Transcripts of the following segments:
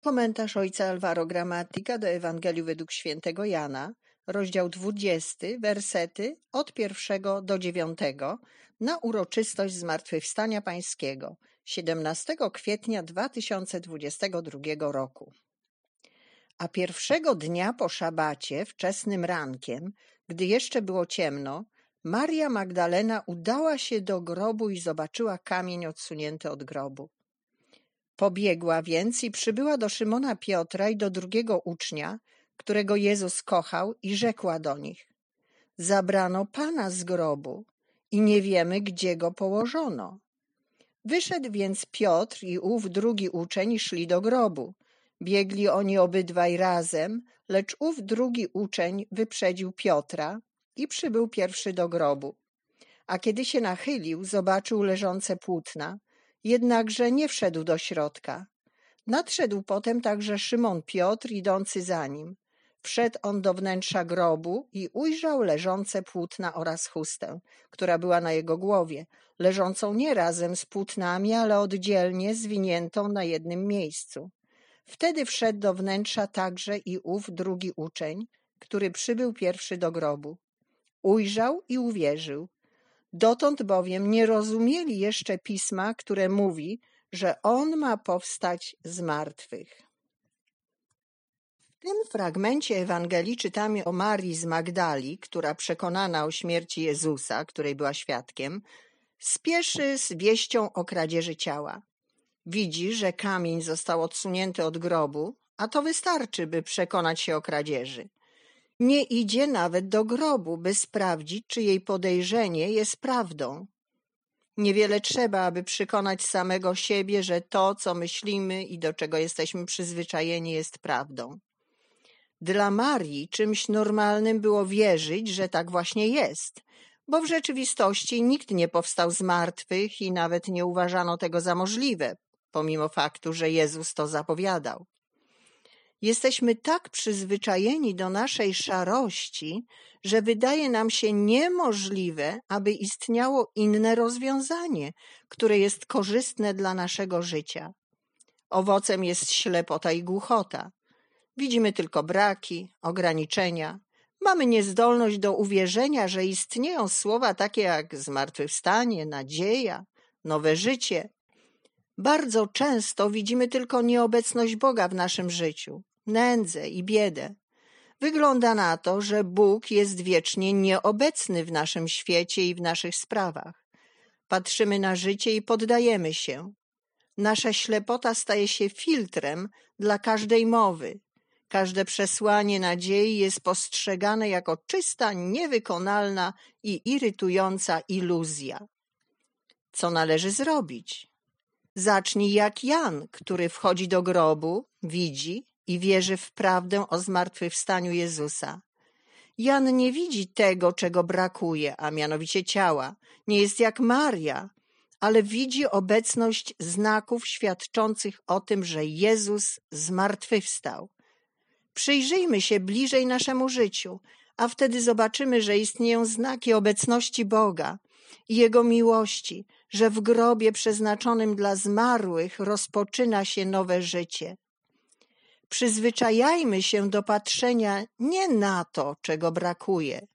Komentarz ojca Alvaro Gramatika do Ewangelii według świętego Jana, rozdział 20, wersety od pierwszego do dziewiątego na uroczystość Zmartwychwstania Pańskiego 17 kwietnia 2022 roku. A pierwszego dnia po szabacie, wczesnym rankiem, gdy jeszcze było ciemno, Maria Magdalena udała się do grobu i zobaczyła kamień odsunięty od grobu. Pobiegła więc i przybyła do Szymona Piotra i do drugiego ucznia, którego Jezus kochał, i rzekła do nich: Zabrano pana z grobu i nie wiemy, gdzie go położono. Wyszedł więc Piotr i ów drugi uczeń szli do grobu. Biegli oni obydwaj razem, lecz ów drugi uczeń wyprzedził Piotra i przybył pierwszy do grobu. A kiedy się nachylił, zobaczył leżące płótna, jednakże nie wszedł do środka. Nadszedł potem także Szymon Piotr, idący za nim. Wszedł on do wnętrza grobu i ujrzał leżące płótna oraz chustę, która była na jego głowie, leżącą nie razem z płótnami, ale oddzielnie zwiniętą na jednym miejscu. Wtedy wszedł do wnętrza także i ów drugi uczeń, który przybył pierwszy do grobu. Ujrzał i uwierzył. Dotąd bowiem nie rozumieli jeszcze pisma, które mówi, że on ma powstać z martwych. W tym fragmencie Ewangelii czytamy o Marii z Magdali, która przekonana o śmierci Jezusa, której była świadkiem, spieszy z wieścią o kradzieży ciała. Widzi, że kamień został odsunięty od grobu, a to wystarczy, by przekonać się o kradzieży. Nie idzie nawet do grobu, by sprawdzić, czy jej podejrzenie jest prawdą. Niewiele trzeba, aby przekonać samego siebie, że to, co myślimy i do czego jesteśmy przyzwyczajeni, jest prawdą. Dla Marii czymś normalnym było wierzyć, że tak właśnie jest, bo w rzeczywistości nikt nie powstał z martwych i nawet nie uważano tego za możliwe, pomimo faktu, że Jezus to zapowiadał. Jesteśmy tak przyzwyczajeni do naszej szarości, że wydaje nam się niemożliwe, aby istniało inne rozwiązanie, które jest korzystne dla naszego życia. Owocem jest ślepota i głuchota. Widzimy tylko braki, ograniczenia. Mamy niezdolność do uwierzenia, że istnieją słowa takie jak zmartwychwstanie, nadzieja, nowe życie. Bardzo często widzimy tylko nieobecność Boga w naszym życiu nędzę i biedę. Wygląda na to, że Bóg jest wiecznie nieobecny w naszym świecie i w naszych sprawach. Patrzymy na życie i poddajemy się. Nasza ślepota staje się filtrem dla każdej mowy. Każde przesłanie nadziei jest postrzegane jako czysta, niewykonalna i irytująca iluzja. Co należy zrobić? Zacznij jak Jan, który wchodzi do grobu, widzi, i wierzy w prawdę o zmartwychwstaniu Jezusa. Jan nie widzi tego, czego brakuje, a mianowicie ciała. Nie jest jak Maria, ale widzi obecność znaków świadczących o tym, że Jezus zmartwychwstał. Przyjrzyjmy się bliżej naszemu życiu, a wtedy zobaczymy, że istnieją znaki obecności Boga i Jego miłości, że w grobie przeznaczonym dla zmarłych rozpoczyna się nowe życie. Przyzwyczajajmy się do patrzenia nie na to, czego brakuje,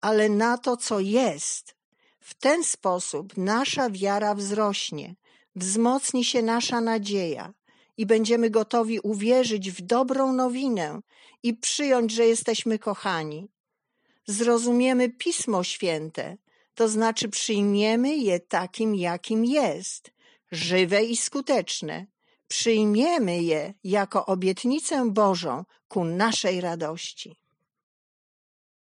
ale na to, co jest. W ten sposób nasza wiara wzrośnie, wzmocni się nasza nadzieja i będziemy gotowi uwierzyć w dobrą nowinę i przyjąć, że jesteśmy kochani. Zrozumiemy Pismo Święte, to znaczy przyjmiemy je takim, jakim jest, żywe i skuteczne, przyjmiemy je jako obietnicę Bożą ku naszej radości.